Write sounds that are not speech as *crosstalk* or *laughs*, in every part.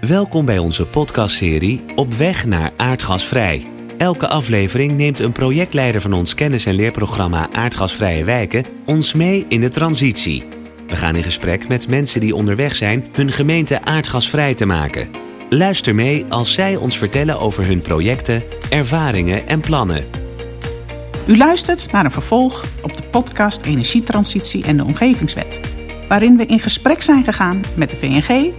Welkom bij onze podcastserie Op weg naar aardgasvrij. Elke aflevering neemt een projectleider van ons kennis- en leerprogramma Aardgasvrije Wijken ons mee in de transitie. We gaan in gesprek met mensen die onderweg zijn hun gemeente aardgasvrij te maken. Luister mee als zij ons vertellen over hun projecten, ervaringen en plannen. U luistert naar een vervolg op de podcast Energietransitie en de Omgevingswet, waarin we in gesprek zijn gegaan met de VNG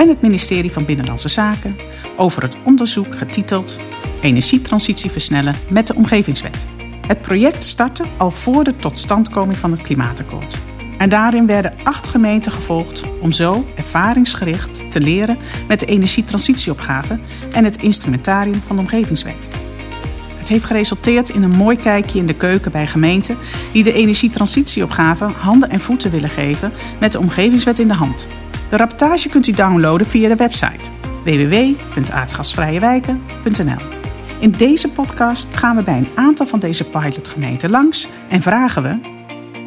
en het ministerie van Binnenlandse Zaken over het onderzoek getiteld Energietransitie versnellen met de Omgevingswet. Het project startte al voor de totstandkoming van het Klimaatakkoord. En daarin werden acht gemeenten gevolgd om zo ervaringsgericht te leren met de energietransitieopgave en het instrumentarium van de Omgevingswet. Heeft geresulteerd in een mooi kijkje in de keuken bij gemeenten die de energietransitieopgave handen en voeten willen geven met de Omgevingswet in de hand. De rapportage kunt u downloaden via de website www.aardgasvrijewijken.nl. In deze podcast gaan we bij een aantal van deze pilotgemeenten langs en vragen we: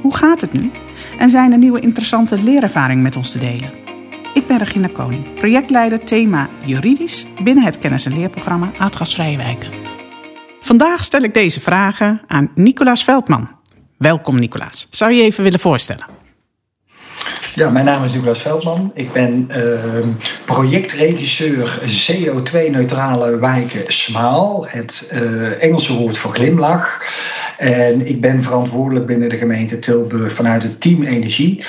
hoe gaat het nu? En zijn er nieuwe interessante leerervaringen met ons te delen? Ik ben Regina Koning, projectleider thema juridisch binnen het kennis- en leerprogramma Aardgasvrije Wijken. Vandaag stel ik deze vragen aan Nicolaas Veldman. Welkom Nicolaas. Zou je even willen voorstellen? Ja, mijn naam is Douglas Veldman. Ik ben uh, projectregisseur CO2-neutrale wijken SMAAL, het uh, Engelse woord voor glimlach. En ik ben verantwoordelijk binnen de gemeente Tilburg vanuit het team Energie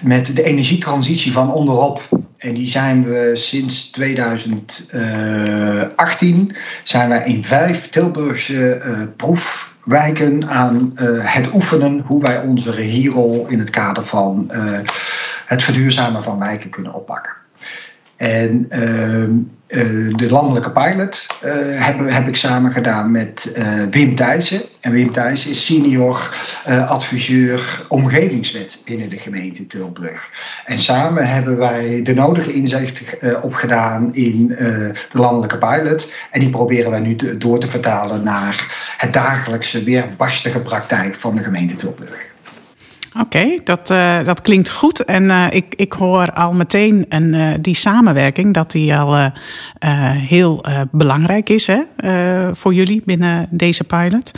met de energietransitie van onderop. En die zijn we sinds 2018 zijn wij in vijf Tilburgse uh, proefwijken aan uh, het oefenen hoe wij onze regierol in het kader van het verduurzamen van wijken kunnen oppakken. En uh, de landelijke pilot uh, heb, heb, ik samen gedaan met Wim Thijssen. En Wim Thijssen is senior adviseur omgevingswet binnen de gemeente Tilburg. En samen hebben wij de nodige inzicht opgedaan in de landelijke pilot. En die proberen wij nu te, door te vertalen naar het dagelijkse weerbarstige praktijk van de gemeente Tilburg. Oké, dat, uh, dat klinkt goed. En uh, ik, ik hoor al meteen en, uh, die samenwerking, dat die al heel belangrijk is hè, voor jullie binnen deze pilot.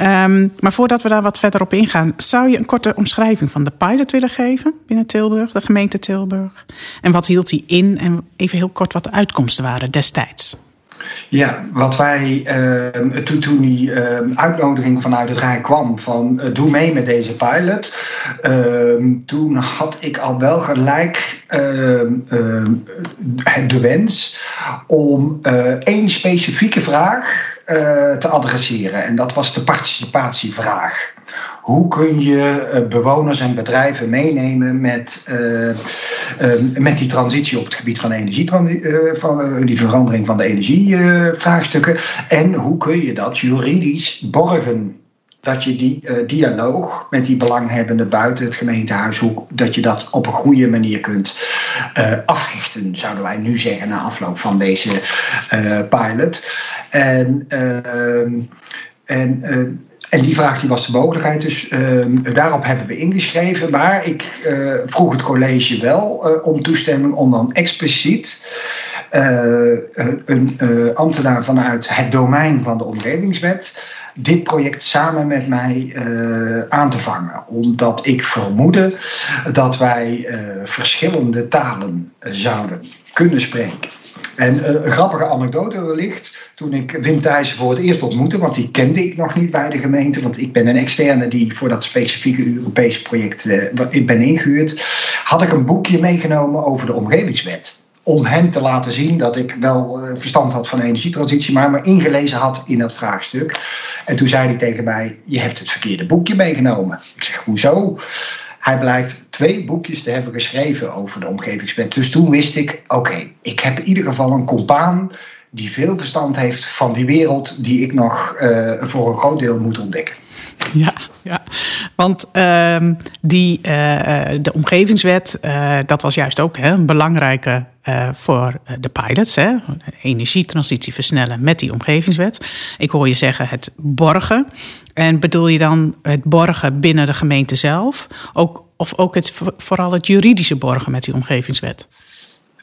Um, maar voordat we daar wat verder op ingaan, zou je een korte omschrijving van de pilot willen geven binnen Tilburg, de gemeente Tilburg? En wat hield die in? En even heel kort wat de uitkomsten waren destijds. Ja, wat wij uh, toen, toen die uh, uitnodiging vanuit het Rijk kwam van uh, doe mee met deze pilot, ehm, toen had ik al wel gelijk ehm, de wens om één specifieke vraag te adresseren. En dat was de participatievraag. Hoe kun je bewoners en bedrijven meenemen met, uh, uh, met die transitie op het gebied van, energie, van die verandering van de energievraagstukken? en hoe kun je dat juridisch borgen? Dat je die dialoog met die belanghebbenden buiten het gemeentehuis, hoe, dat je dat op een goede manier kunt africhten, zouden wij nu zeggen na afloop van deze pilot. En, ehm, en en die vraag die was de mogelijkheid, dus uh, daarop hebben we ingeschreven. Maar ik uh, vroeg het college wel uh, om toestemming om dan expliciet een ambtenaar vanuit het domein van de omgevingswet dit project samen met mij aan te vangen. Omdat ik vermoedde dat wij verschillende talen zouden kunnen spreken. En een grappige anekdote wellicht. Toen ik Wim Thijssen voor het eerst ontmoette, want die kende ik nog niet bij de gemeente, want ik ben een externe die voor dat specifieke Europese project uh, ben ingehuurd, had ik een boekje meegenomen over de omgevingswet. Om hem te laten zien dat ik wel uh, verstand had van energietransitie, maar me ingelezen had in dat vraagstuk. En toen zei hij tegen mij: Je hebt het verkeerde boekje meegenomen. Ik zeg: Hoezo? Hij blijkt twee boekjes te hebben geschreven over de omgevingswet. Dus toen wist ik, oké, ik heb in ieder geval een compaan die veel verstand heeft van die wereld die ik nog uh, voor een groot deel moet ontdekken. Ja, ja. want uh, die, uh, de omgevingswet, dat was juist ook hè, een belangrijke voor de pilots. Hè, energietransitie versnellen met die omgevingswet. Ik hoor je zeggen het borgen. En bedoel je dan het borgen binnen de gemeente zelf? Ook, of ook het, vooral het juridische borgen met die omgevingswet?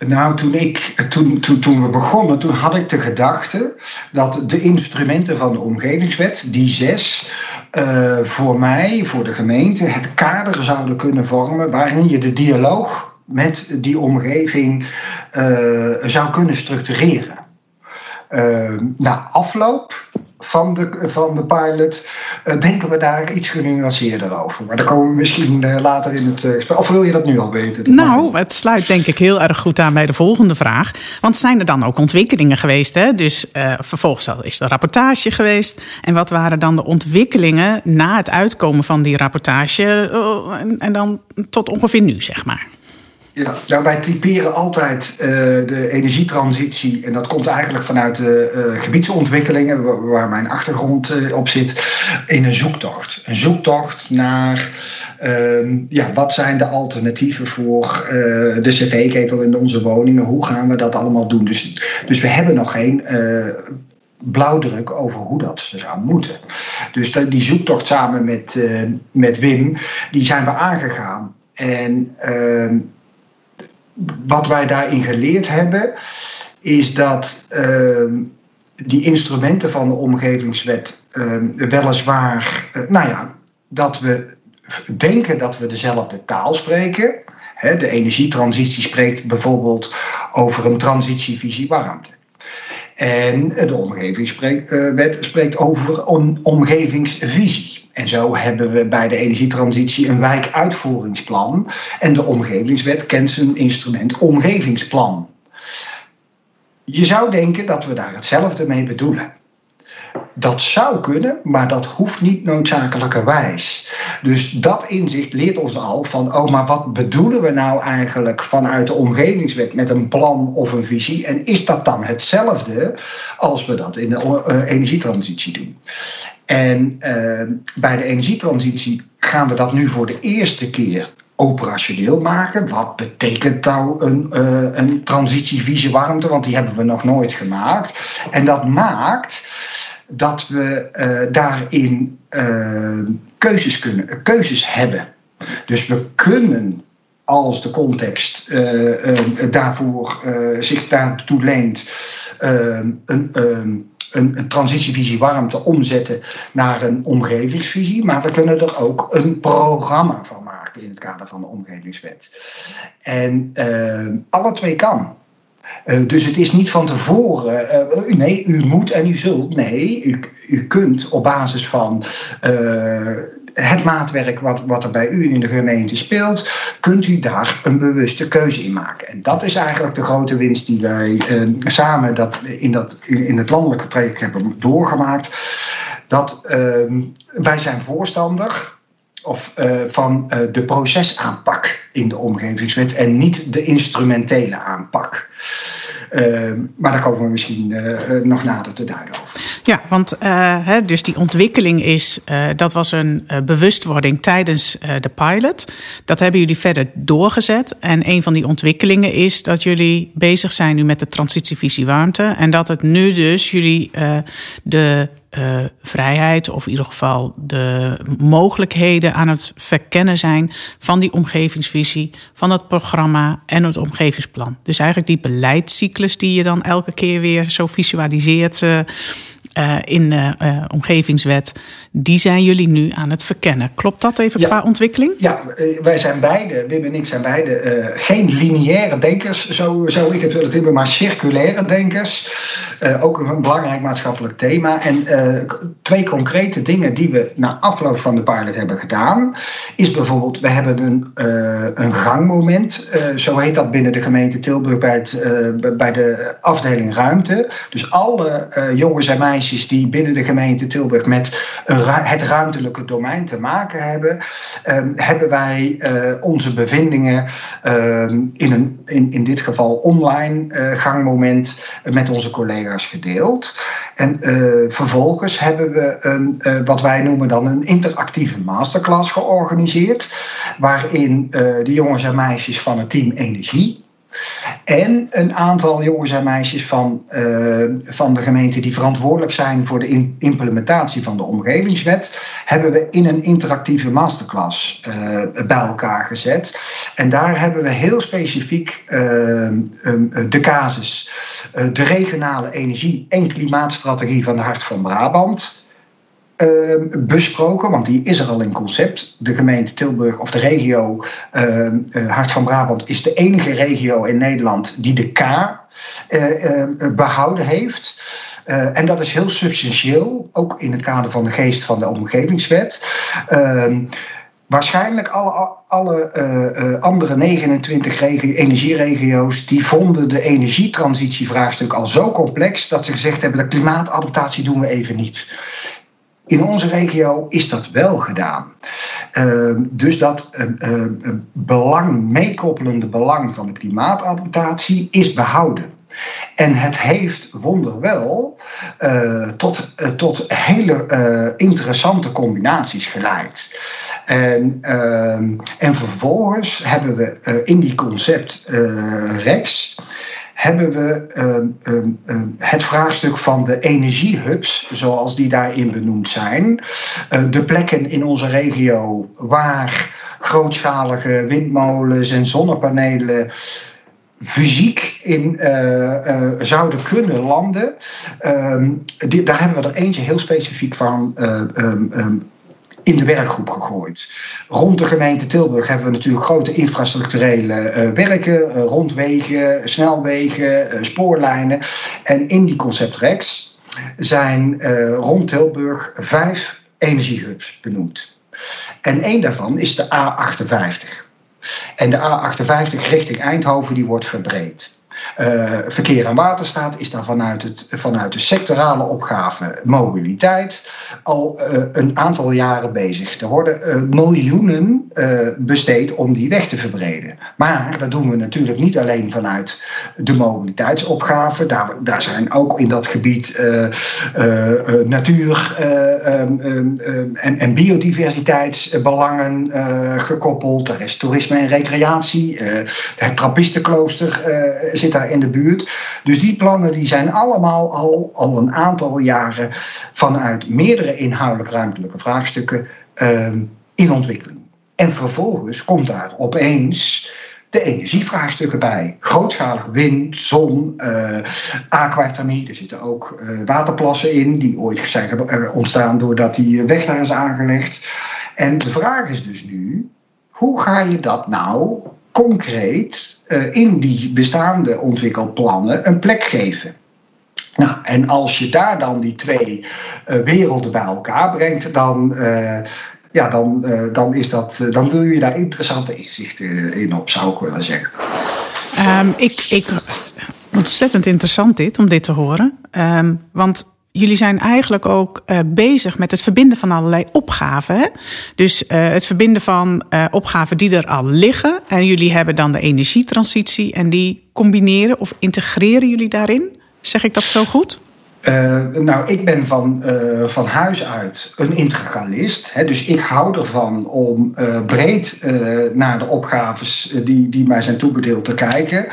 Nou, toen, ik, toen, toen, toen we begonnen, toen had ik de gedachte dat de instrumenten van de omgevingswet, die zes, uh, voor mij, voor de gemeente, het kader zouden kunnen vormen waarin je de dialoog met die omgeving uh, zou kunnen structureren. Uh, na afloop van de, van de pilot uh, denken we daar iets genuanceerder over. Maar daar komen we misschien uh, later in het gesprek. Of wil je dat nu al weten? Nou, het sluit denk ik heel erg goed aan bij de volgende vraag. Want zijn er dan ook ontwikkelingen geweest? Hè? Dus uh, vervolgens is er rapportage geweest. En wat waren dan de ontwikkelingen na het uitkomen van die rapportage? En, en dan tot ongeveer nu, zeg maar. Ja, nou, wij typeren altijd uh, de energietransitie, en dat komt eigenlijk vanuit de uh, gebiedsontwikkelingen, waar mijn achtergrond uh, op zit, in een zoektocht. Een zoektocht naar ehm, ja, wat zijn de alternatieven voor de cv-ketel in onze woningen, hoe gaan we dat allemaal doen. Dus, dus we hebben nog geen blauwdruk over hoe dat zou moeten. Dus die zoektocht samen met, met Wim, die zijn we aangegaan. En ehm, wat wij daarin geleerd hebben, is dat uh, die instrumenten van de omgevingswet uh, weliswaar, uh, nou ja, dat we denken dat we dezelfde taal spreken. de energietransitie spreekt bijvoorbeeld over een transitievisie warmte. En de omgevingswet spreekt over een omgevingsvisie. En zo hebben we bij de energietransitie een wijkuitvoeringsplan. En de omgevingswet kent zijn instrument omgevingsplan. Je zou denken dat we daar hetzelfde mee bedoelen. Dat zou kunnen, maar dat hoeft niet noodzakelijkerwijs. Dus dat inzicht leert ons al van, oh, maar wat bedoelen we nou eigenlijk vanuit de omgevingswet met een plan of een visie? En is dat dan hetzelfde als we dat in de uh, energietransitie doen? En uh, bij de energietransitie gaan we dat nu voor de eerste keer operationeel maken. Wat betekent nou een, uh, een transitievisie warmte? Want die hebben we nog nooit gemaakt. En dat maakt dat we uh, daarin keuzes, kunnen, keuzes hebben. Dus we kunnen als de context daarvoor zich daartoe leent, een een, een transitievisie warmte omzetten naar een omgevingsvisie. Maar we kunnen er ook een programma van maken in het kader van de omgevingswet. En uh, alle twee kan. Uh, dus het is niet van tevoren, uh, nee, u moet en u zult. Nee, u, kunt op basis van het maatwerk wat, wat er bij u in de gemeente speelt, kunt u daar een bewuste keuze in maken. En dat is eigenlijk de grote winst die wij eh, samen dat, in, dat, in het landelijke traject hebben doorgemaakt. Dat wij zijn voorstander of, van de procesaanpak in de omgevingswet en niet de instrumentele aanpak. Uh, maar daar komen we misschien uh, nog nader te duiden over. Ja, want uh, hè, dus die ontwikkeling is, dat was een bewustwording tijdens de pilot. Dat hebben jullie verder doorgezet. En een van die ontwikkelingen is dat jullie bezig zijn nu met de transitievisie warmte. En dat het nu dus jullie de uh, vrijheid, of in ieder geval de mogelijkheden aan het verkennen zijn van die omgevingsvisie, van het programma en het omgevingsplan. Dus eigenlijk die beleidscyclus die je dan elke keer weer zo visualiseert. Uh, in de omgevingswet, die zijn jullie nu aan het verkennen. Klopt dat even ja, qua ontwikkeling? Ja, uh, wij zijn beide, Wim en ik zijn beide geen lineaire denkers, zo zou ik het willen hebben, maar circulaire denkers. ook een belangrijk maatschappelijk thema. En twee concrete dingen die we na afloop van de pilot hebben gedaan, is bijvoorbeeld, we hebben een, een gangmoment, zo heet dat binnen de gemeente Tilburg bij, het, bij de afdeling ruimte. Dus alle jongens en meisjes die binnen de gemeente Tilburg met het ruimtelijke domein te maken hebben, ehm, hebben wij uh, onze bevindingen ehm, in, een, in, in dit geval online uh, gangmoment met onze collega's gedeeld. En uh, vervolgens hebben we een, wat wij noemen dan een interactieve masterclass georganiseerd, waarin de jongens en meisjes van het team Energie En een aantal jongens en meisjes van, uh, van de gemeente die verantwoordelijk zijn voor de implementatie van de omgevingswet, hebben we in een interactieve masterclass uh, bij elkaar gezet. En daar hebben we heel specifiek uh, de casus, de regionale energie- en klimaatstrategie van de Hart van Brabant besproken, want die is er al in concept. De gemeente Tilburg of de regio uh, Hart van Brabant is de enige regio in Nederland die de K uh, behouden heeft. en dat is heel substantieel, ook in het kader van de geest van de omgevingswet. Ehm, waarschijnlijk alle, alle andere 29 regio, energieregio's die vonden de energietransitievraagstuk al zo complex dat ze gezegd hebben: de klimaatadaptatie doen we even niet. In onze regio is dat wel gedaan. Ehm, dus dat uh, belang, meekoppelende belang van de klimaatadaptatie is behouden. En het heeft wonderwel uh, tot, tot hele interessante combinaties geleid. En, ehm, en vervolgens hebben we in die concept REX hebben we ehm, ehm, ehm, het vraagstuk van de energiehubs, zoals die daarin benoemd zijn. Uh, de plekken in onze regio waar grootschalige windmolens en zonnepanelen fysiek in uh, uh, zouden kunnen landen. Die, daar hebben we er eentje heel specifiek van in de werkgroep gegooid. Rond de gemeente Tilburg hebben we natuurlijk grote infrastructurele uh, werken, uh, rondwegen, snelwegen, uh, spoorlijnen. En in die concept REX zijn rond Tilburg vijf energiehubs benoemd. En één daarvan is de A58. En de A58 richting Eindhoven die wordt verbreed. Uh, verkeer en waterstaat is daar vanuit, het, vanuit de sectorale opgave mobiliteit al uh, een aantal jaren bezig. Er worden uh, miljoenen besteed om die weg te verbreden. Maar dat doen we natuurlijk niet alleen vanuit de mobiliteitsopgave. Daar, daar zijn ook in dat gebied natuur um, um, en, en, biodiversiteitsbelangen gekoppeld. Er is toerisme en recreatie. het Trappistenklooster zit daar in de buurt. Dus die plannen die zijn allemaal al, al een aantal jaren vanuit meerdere inhoudelijk ruimtelijke vraagstukken uh, in ontwikkeling. En vervolgens komt daar opeens de energievraagstukken bij. Grootschalig wind, zon, uh. Er zitten ook uh, waterplassen in, die ooit zijn ontstaan doordat die weg daar is aangelegd. En de vraag is dus nu: hoe ga je dat nou concreet uh, in die bestaande ontwikkelplannen een plek geven. Nou, en als je daar dan die twee uh, werelden bij elkaar brengt, dan, uh, ja, dan, dan, is dat, dan doe je daar interessante inzichten in op, zou ik willen zeggen. Um, ik, ik, ontzettend interessant dit, om dit te horen. Um, want jullie zijn eigenlijk ook uh, bezig met het verbinden van allerlei opgaven. Hè? Dus uh, het verbinden van uh, opgaven die er al liggen. En jullie hebben dan de energietransitie en die combineren of integreren jullie daarin? Zeg ik dat zo goed? Uh, nou, ik ben van, uh, van huis uit een integralist. Hè, dus ik hou ervan om uh, breed naar de opgaves die, die mij zijn toebedeeld te kijken.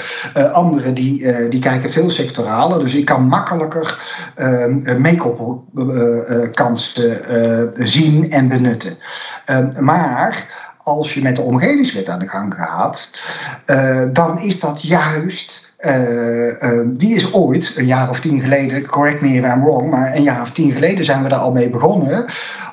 anderen die, die kijken veel sectoraler. Dus ik kan makkelijker make-up-kansen zien en benutten. maar als je met de omgevingswet aan de gang gaat, dan is dat juist die is ooit, een jaar of tien geleden, correct me if I'm wrong, maar een jaar of tien geleden zijn we daar al mee begonnen.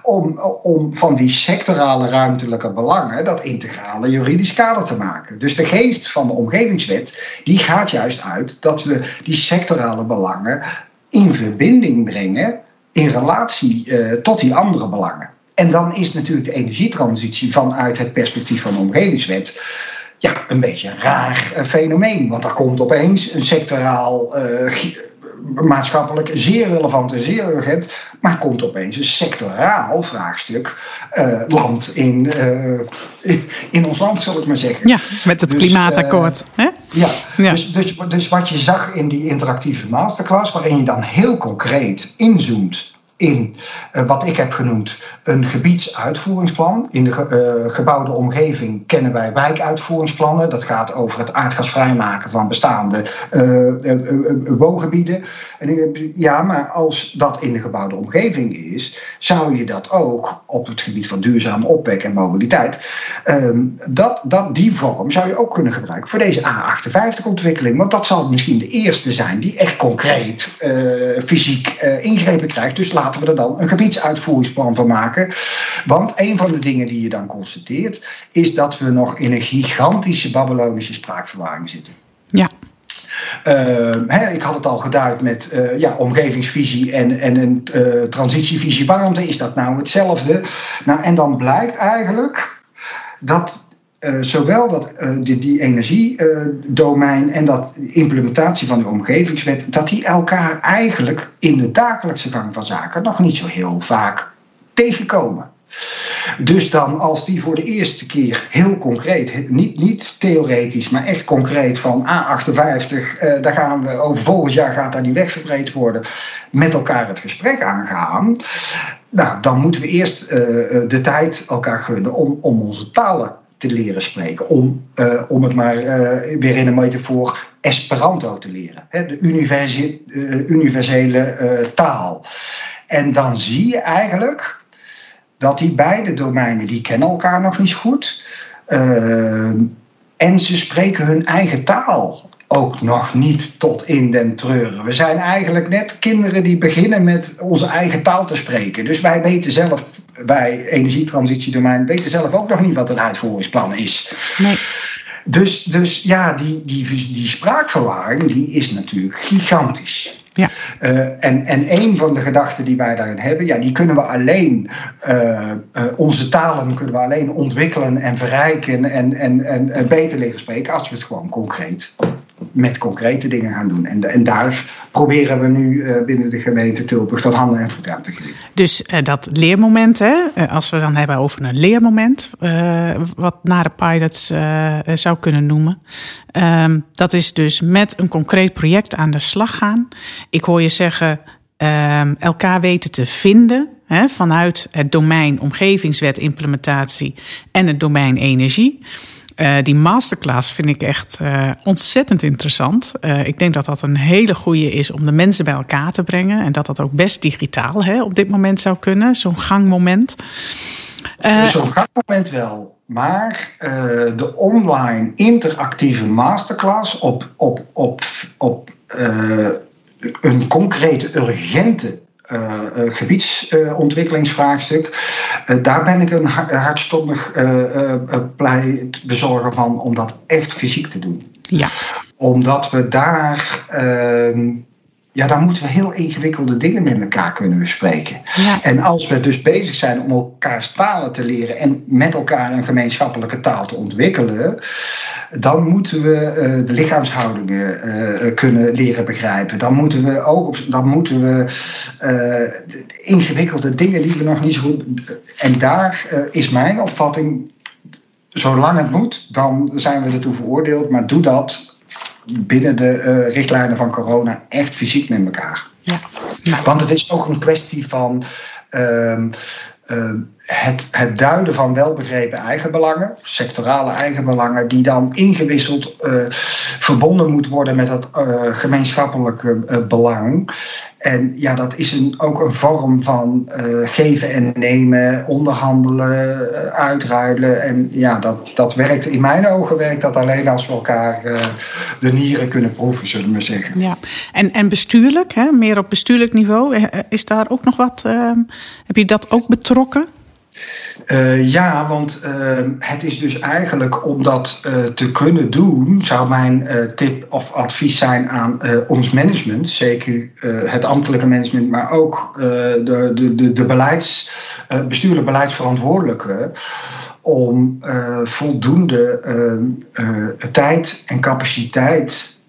Om, om van die sectorale ruimtelijke belangen dat integrale juridisch kader te maken. Dus de geest van de omgevingswet die gaat juist uit dat we die sectorale belangen in verbinding brengen, in relatie uh, tot die andere belangen. En dan is natuurlijk de energietransitie vanuit het perspectief van de omgevingswet ja, een beetje een raar uh, fenomeen. Want er komt opeens een sectoraal, uh, maatschappelijk zeer relevant en zeer urgent, maar komt opeens een sectoraal vraagstuk uh, land in, in, in, ons land, zal ik maar zeggen. Ja, met het dus, klimaatakkoord. Hè? Ja, ja. Dus, dus, dus wat je zag in die interactieve masterclass, waarin je dan heel concreet inzoomt in wat ik heb genoemd een gebiedsuitvoeringsplan. In de gebouwde omgeving kennen wij wijkuitvoeringsplannen. Dat gaat over het aardgasvrij maken van bestaande woongebieden. En ja, maar als dat in de gebouwde omgeving is, zou je dat ook op het gebied van duurzaam opwek en mobiliteit. Ehm, dat, dat, die vorm zou je ook kunnen gebruiken voor deze A58-ontwikkeling. Want dat zal misschien de eerste zijn die echt concreet fysiek ingrepen krijgt. Dus laten we er dan een gebiedsuitvoeringsplan van maken. Want een van de dingen die je dan constateert, is dat we nog in een gigantische Babylonische spraakverwarring zitten. Ja. Uh, ik had het al geduid met uh, ja, omgevingsvisie en, en een uh, transitievisie warmte. Is dat nou hetzelfde? Nou, en dan blijkt eigenlijk dat zowel dat, die, die energiedomein en dat implementatie van de omgevingswet, dat die elkaar eigenlijk in de dagelijkse gang van zaken nog niet zo heel vaak tegenkomen. Dus dan als die voor de eerste keer heel concreet, niet, niet theoretisch, maar echt concreet van A58, eh, daar gaan we over volgend jaar gaat daar die weg verbreed worden, met elkaar het gesprek aangaan. Nou, dan moeten we eerst de tijd elkaar gunnen om, om onze talen te leren spreken. Om, uh, om het maar uh, weer in een metafoor Esperanto te leren. Hè, de uh, universele taal. En dan zie je eigenlijk dat die beide domeinen, die kennen elkaar nog niet goed. En ze spreken hun eigen taal ook nog niet tot in den treuren. We zijn eigenlijk net kinderen die beginnen met onze eigen taal te spreken. Dus wij weten zelf, wij energietransitiedomein, weten zelf ook nog niet wat een uitvoeringsplan is. Nee. Dus, dus ja, die, die, die spraakverwarring die is natuurlijk gigantisch. Ja. Uh, en, en een van de gedachten die wij daarin hebben, ja, die kunnen we alleen, uh, uh, onze talen kunnen we alleen ontwikkelen en verrijken en, en, en, en beter leren spreken als we het gewoon concreet met concrete dingen gaan doen. En, en daar proberen we nu uh, binnen de gemeente Tilburg tot handen en voeten aan te geven. Dus uh, dat leermoment, hè, uh, als we dan hebben over een leermoment, wat Nare Pilots zou kunnen noemen. Um, dat is dus met een concreet project aan de slag gaan. Ik hoor je zeggen, um, elkaar weten te vinden. Hè, vanuit het domein omgevingswet implementatie en het domein energie. Uh, die masterclass vind ik echt uh, ontzettend interessant. Uh, ik denk dat dat een hele goede is om de mensen bij elkaar te brengen. En dat dat ook best digitaal hè, op dit moment zou kunnen. Zo'n gangmoment. Zo'n gangmoment wel. Maar de online interactieve masterclass op, op, op, op een concrete, urgente uh, gebiedsontwikkelingsvraagstuk. Daar ben ik een hartstondig pleitbezorger van om dat echt fysiek te doen. Ja. Omdat we daar ehm, ja, dan moeten we heel ingewikkelde dingen met elkaar kunnen bespreken. Ja. En als we dus bezig zijn om elkaars talen te leren en met elkaar een gemeenschappelijke taal te ontwikkelen, dan moeten we uh, de lichaamshoudingen uh, kunnen leren begrijpen. Dan moeten we ook dan moeten we uh, ingewikkelde dingen die we nog niet zo goed. En daar is mijn opvatting. Zolang het moet, dan zijn we ertoe veroordeeld. Maar doe dat binnen de uh, richtlijnen van corona echt fysiek met elkaar. Ja. Nou. Want het is ook een kwestie van uh, uh, het, het duiden van welbegrepen eigenbelangen, sectorale eigenbelangen, die dan ingewisseld uh, verbonden moet worden met dat uh, gemeenschappelijke uh, belang. En ja, dat is een, ook een vorm van geven en nemen, onderhandelen, uitruilen. En ja, dat, dat werkt in mijn ogen werkt dat alleen als we elkaar de nieren kunnen proeven, zullen we zeggen. Ja, en, en bestuurlijk, hè, meer op bestuurlijk niveau, is daar ook nog wat, heb je dat ook betrokken? Uh, ja, want uh, het is dus eigenlijk om dat uh, te kunnen doen, zou mijn tip of advies zijn aan ons management, zeker het ambtelijke management, maar ook de, de, de, de beleids, beleidsverantwoordelijke, om voldoende tijd en capaciteit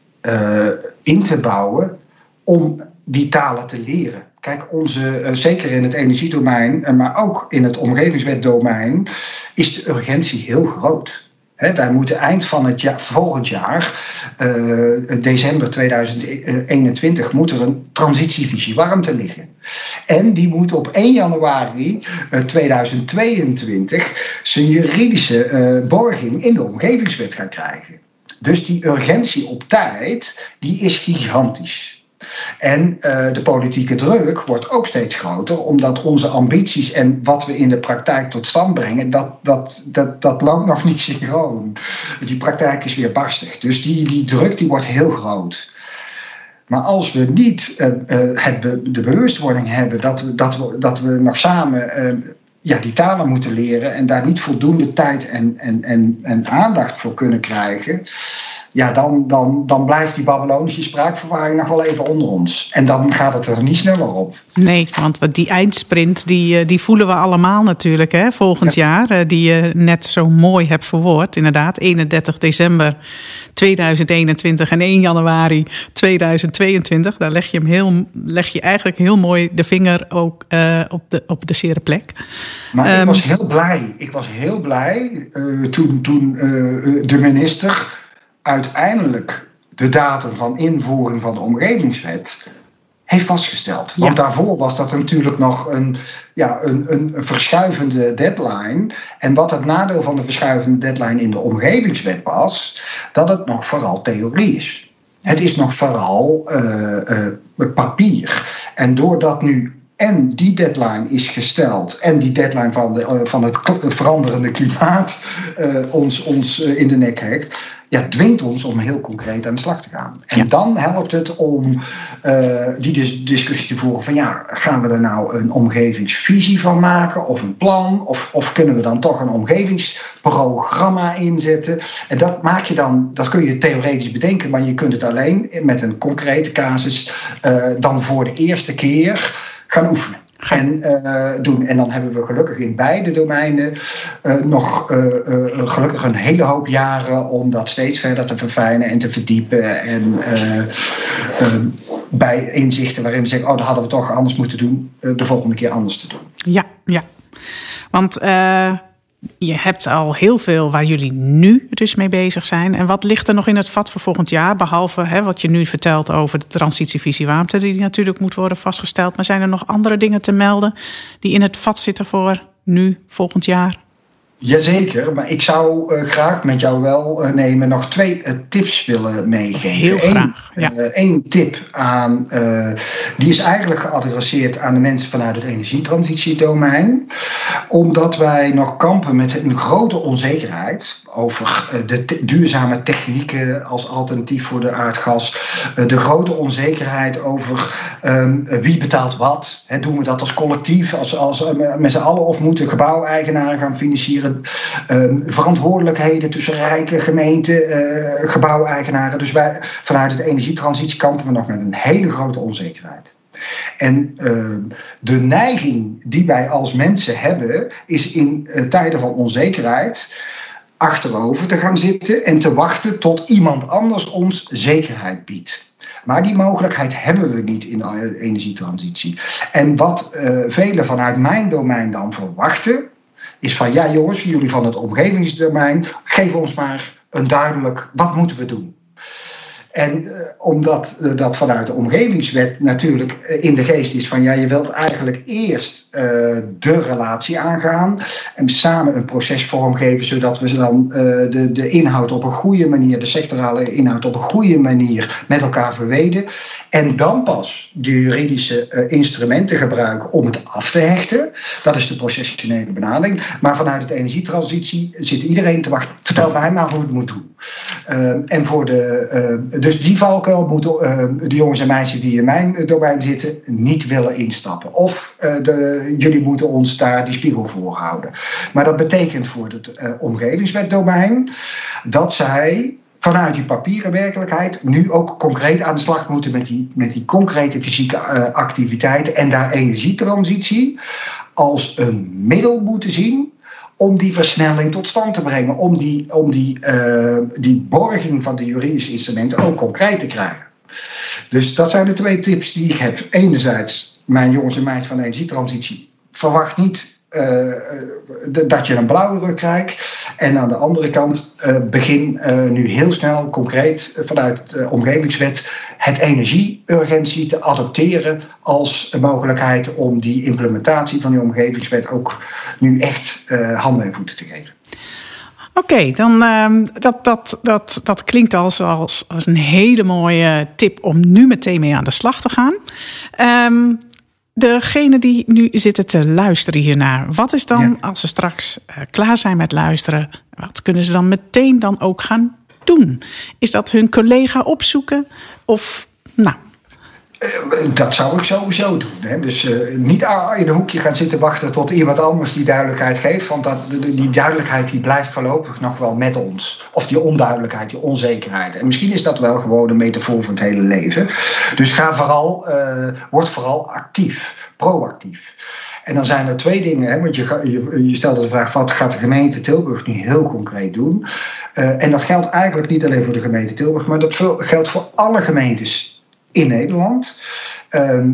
in te bouwen om die talen te leren. Kijk, onze, uh, zeker in het energiedomein, uh, maar ook in het omgevingswetdomein, is de urgentie heel groot. wij moeten eind van het jaar, volgend jaar, uh, december 2021, moet er een transitievisie warmte liggen. En die moet op 1 januari 2022 zijn juridische borging in de omgevingswet gaan krijgen. Dus die urgentie op tijd, die is gigantisch. En uh, de politieke druk wordt ook steeds groter, omdat onze ambities en wat we in de praktijk tot stand brengen, dat, dat, dat, dat loopt nog niet synchroon. Die praktijk is weer barstig. Dus die, die druk die wordt heel groot. Maar als we niet uh, het de bewustwording hebben dat we, dat we, dat we nog samen ja, die talen moeten leren en daar niet voldoende tijd en, en, en, en aandacht voor kunnen krijgen, ja, dan, dan, dan blijft die Babylonische spraakverwarring nog wel even onder ons. En dan gaat het er niet sneller op. Nee, want die eindsprint, die, eh, die voelen we allemaal natuurlijk hè, volgend jaar. Eh, die je net zo mooi hebt verwoord. Inderdaad, 31 december 2021 en 1 januari 2022. Daar leg je, hem heel, leg je eigenlijk heel mooi de vinger ook uh, op, de, op de zere plek. Maar um, ik ehm, was heel blij. Ik was heel blij uh, toen, toen uh, de minister uiteindelijk de datum van invoering van de omgevingswet heeft vastgesteld. Want daarvoor was dat natuurlijk nog een, ja, een, een, verschuivende deadline. En wat het nadeel van de verschuivende deadline in de omgevingswet was, dat het nog vooral theorie is. Het is nog vooral uh, uh, papier. En doordat nu en die deadline is gesteld en die deadline van, de, uh, van het veranderende klimaat ons, ons in de nek heeft, ja, dwingt ons om heel concreet aan de slag te gaan. En dan helpt het om uh, die discussie te voeren van ja, gaan we er nou een omgevingsvisie van maken of een plan? Of, of kunnen we dan toch een omgevingsprogramma inzetten? En dat maak je dan, dat kun je theoretisch bedenken, maar je kunt het alleen met een concrete casus dan voor de eerste keer gaan oefenen en uh, doen. En dan hebben we gelukkig in beide domeinen uh, nog uh, gelukkig een hele hoop jaren om dat steeds verder te verfijnen en te verdiepen. En bij inzichten waarin we zeggen, oh, dat hadden we toch anders moeten doen, de volgende keer anders te doen. Ja, ja. Want je hebt al heel veel waar jullie nu dus mee bezig zijn. En wat ligt er nog in het vat voor volgend jaar? Behalve hè, wat je nu vertelt over de transitievisie warmte, die natuurlijk moet worden vastgesteld. Maar zijn er nog andere dingen te melden die in het vat zitten voor nu, volgend jaar? Jazeker, maar ik zou uh, graag met jou wel uh, nemen nog twee uh, tips willen meegeven. Heel graag. Ja. Eén tip aan, die is eigenlijk geadresseerd aan de mensen vanuit het energietransitiedomein. Omdat wij nog kampen met een grote onzekerheid over de te duurzame technieken als alternatief voor de aardgas. de grote onzekerheid over um, wie betaalt wat. He, doen we dat als collectief, als, als met z'n allen, of moeten gebouweigenaren gaan financieren? Ehm, verantwoordelijkheden tussen rijke gemeenten, uh, gebouweigenaren. Dus wij, vanuit de energietransitie kampen we nog met een hele grote onzekerheid. En ehm, de neiging die wij als mensen hebben, is in uh, tijden van onzekerheid achterover te gaan zitten en te wachten tot iemand anders ons zekerheid biedt. Maar die mogelijkheid hebben we niet in de energietransitie. En wat uh, velen vanuit mijn domein dan verwachten, is van ja jongens, jullie van het omgevingsdomein, geef ons maar een duidelijk wat moeten we doen. En uh, omdat uh, dat vanuit de omgevingswet natuurlijk uh, in de geest is van ja, je wilt eigenlijk eerst de relatie aangaan en samen een proces vormgeven, zodat we dan de, de inhoud op een goede manier, de sectorale inhoud op een goede manier met elkaar verweden. En dan pas de juridische instrumenten gebruiken om het af te hechten. Dat is de processionele benadering. Maar vanuit de energietransitie zit iedereen te wachten. Vertel mij maar hoe het moet doen. en voor de, de dus die valkuil moeten uh, de jongens en meisjes die in mijn domein zitten niet willen instappen. Of uh, de, jullie moeten ons daar die spiegel voor houden. Maar dat betekent voor het uh, omgevingswetdomein dat zij vanuit die papieren werkelijkheid nu ook concreet aan de slag moeten met die, met die concrete fysieke activiteiten en daar energietransitie als een middel moeten zien om die versnelling tot stand te brengen, om die, om die, uh, die borging van de juridische instrumenten ook concreet te krijgen. Dus dat zijn de twee tips die ik heb. Enerzijds, mijn jongens en meisjes van de energietransitie, verwacht niet dat je een blauwe krijgt. En aan de andere kant begin nu heel snel concreet vanuit de omgevingswet het energieurgentie te adopteren als een mogelijkheid om die implementatie van die omgevingswet ook nu echt handen en voeten te geven. Oké, dan uh, dat, dat, dat, dat klinkt als, als, als een hele mooie tip om nu meteen mee aan de slag te gaan. Um, degene die nu zitten te luisteren hiernaar, wat is dan als ze straks uh, klaar zijn met luisteren, wat kunnen ze dan meteen dan ook gaan doen? Is dat hun collega opzoeken of nou, eh, dat zou ik sowieso doen. Hè. Dus uh, niet in een hoekje gaan zitten wachten tot iemand anders die duidelijkheid geeft. Want dat, die duidelijkheid die blijft voorlopig nog wel met ons. Of die onduidelijkheid, die onzekerheid. En misschien is dat wel gewoon een metafoor van het hele leven. Dus ga vooral, uh, word vooral actief, proactief. En dan zijn er twee dingen. Hè, want je, je, de vraag: wat gaat de gemeente Tilburg nu heel concreet doen? En dat geldt eigenlijk niet alleen voor de gemeente Tilburg, maar dat geldt voor alle gemeentes in Nederland. Ehm,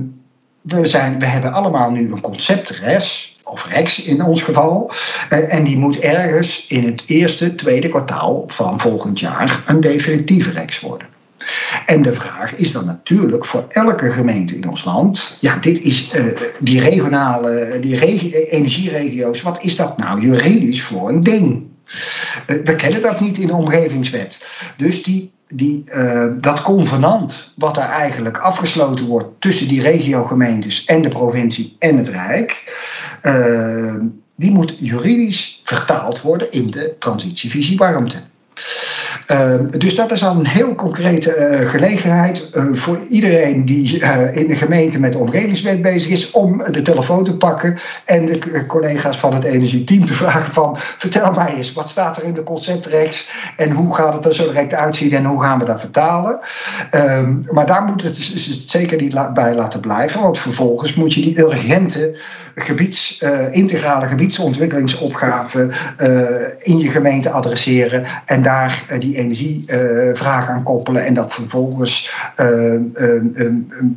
we, zijn, we hebben allemaal nu een concept RES, of REX in ons geval. Uh, en die moet ergens in het eerste, tweede kwartaal van volgend jaar een definitieve REX worden. En de vraag is dan natuurlijk voor elke gemeente in ons land: ja, dit is uh, die regionale, die regi energieregio's, wat is dat nou juridisch voor een ding? Uh, we kennen dat niet in de omgevingswet. Dus die die, uh, dat convenant wat er eigenlijk afgesloten wordt tussen die regiogemeentes en de provincie en het Rijk, uh, die moet juridisch vertaald worden in de transitievisie warmte. Ehm, dus dat is al een heel concrete eh, gelegenheid uh, voor iedereen die uh, in de gemeente met de omgevingswet bezig is, om de telefoon te pakken en de collega's van het energieteam te *laughs* vragen van vertel mij eens, wat staat er in de conceptrechts en hoe gaat het er zo direct uitzien en hoe gaan we dat vertalen. Um, maar daar moet het, dus, dus zeker niet bij laten blijven, want vervolgens moet je die urgente gebieds, integrale gebiedsontwikkelingsopgave in je gemeente adresseren en daar die energievraag aan koppelen en dat vervolgens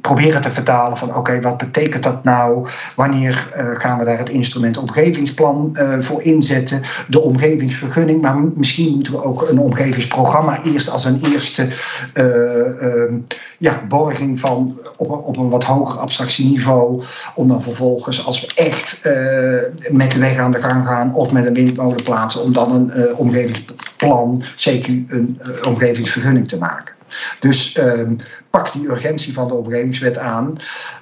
proberen te vertalen van oké, wat betekent dat nou? Wanneer gaan we daar het instrument omgevingsplan voor inzetten? De omgevingsvergunning, maar misschien moeten we ook een omgevingsprogramma eerst als een eerste ja, borging van op, op een wat hoger abstractieniveau, om dan vervolgens als we echt met de weg aan de gang gaan of met een windmolen plaatsen, om dan een omgevingsplan, zeker een uh, omgevingsvergunning te maken. Dus uh, pak die urgentie van de omgevingswet aan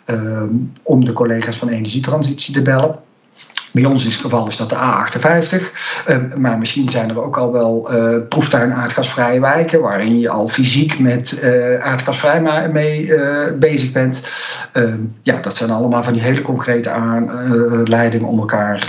uh, om de collega's van energietransitie te bellen. Bij ons in het geval is dat de A58. Uh, maar misschien zijn er ook al wel uh, proeftuin aardgasvrije wijken. waarin je al fysiek met uh, aardgasvrij mee bezig bent. Ehm, ja, dat zijn allemaal van die hele concrete aanleidingen om elkaar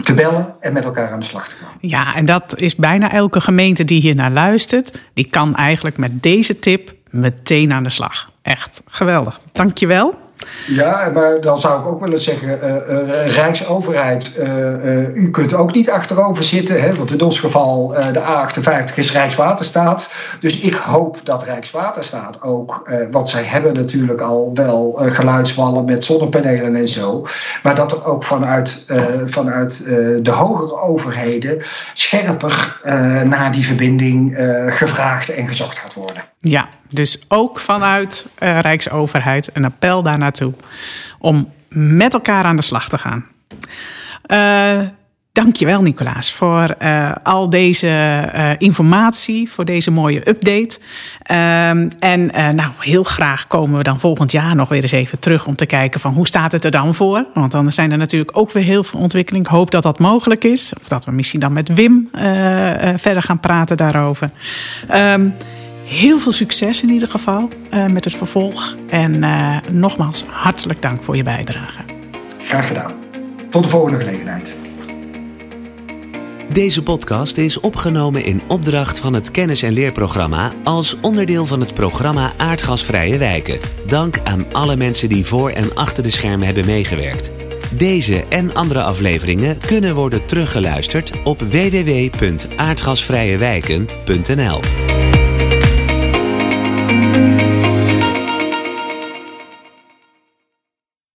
te bellen en met elkaar aan de slag te gaan. Ja, en dat is bijna elke gemeente die hier naar luistert. die kan eigenlijk met deze tip meteen aan de slag. Echt geweldig. Dankjewel. Ja, maar dan zou ik ook willen zeggen, uh, uh, Rijksoverheid, uh, u kunt ook niet achterover zitten, hè, want in ons geval de A58 is Rijkswaterstaat. Dus ik hoop dat Rijkswaterstaat ook, want zij hebben natuurlijk al wel geluidswallen met zonnepanelen en zo, maar dat er ook vanuit, vanuit de hogere overheden scherper naar die verbinding gevraagd en gezocht gaat worden. Ja, dus ook vanuit uh, Rijksoverheid een appel daar naartoe om met elkaar aan de slag te gaan. Uh, Dankjewel Nicolaas voor uh, al deze informatie, voor deze mooie update. Um, en nou, heel graag komen we dan volgend jaar nog weer eens even terug om te kijken van hoe staat het er dan voor. Want dan zijn er natuurlijk ook weer heel veel ontwikkeling. Ik hoop dat dat mogelijk is. Of dat we misschien dan met Wim verder gaan praten daarover. Um, Heel veel succes in ieder geval uh, met het vervolg. En uh, nogmaals, hartelijk dank voor je bijdrage. Graag gedaan. Tot de volgende gelegenheid. Deze podcast is opgenomen in opdracht van het kennis- en leerprogramma als onderdeel van het programma Aardgasvrije Wijken. Dank aan alle mensen die voor en achter de schermen hebben meegewerkt. Deze en andere afleveringen kunnen worden teruggeluisterd op www.aardgasvrijewijken.nl.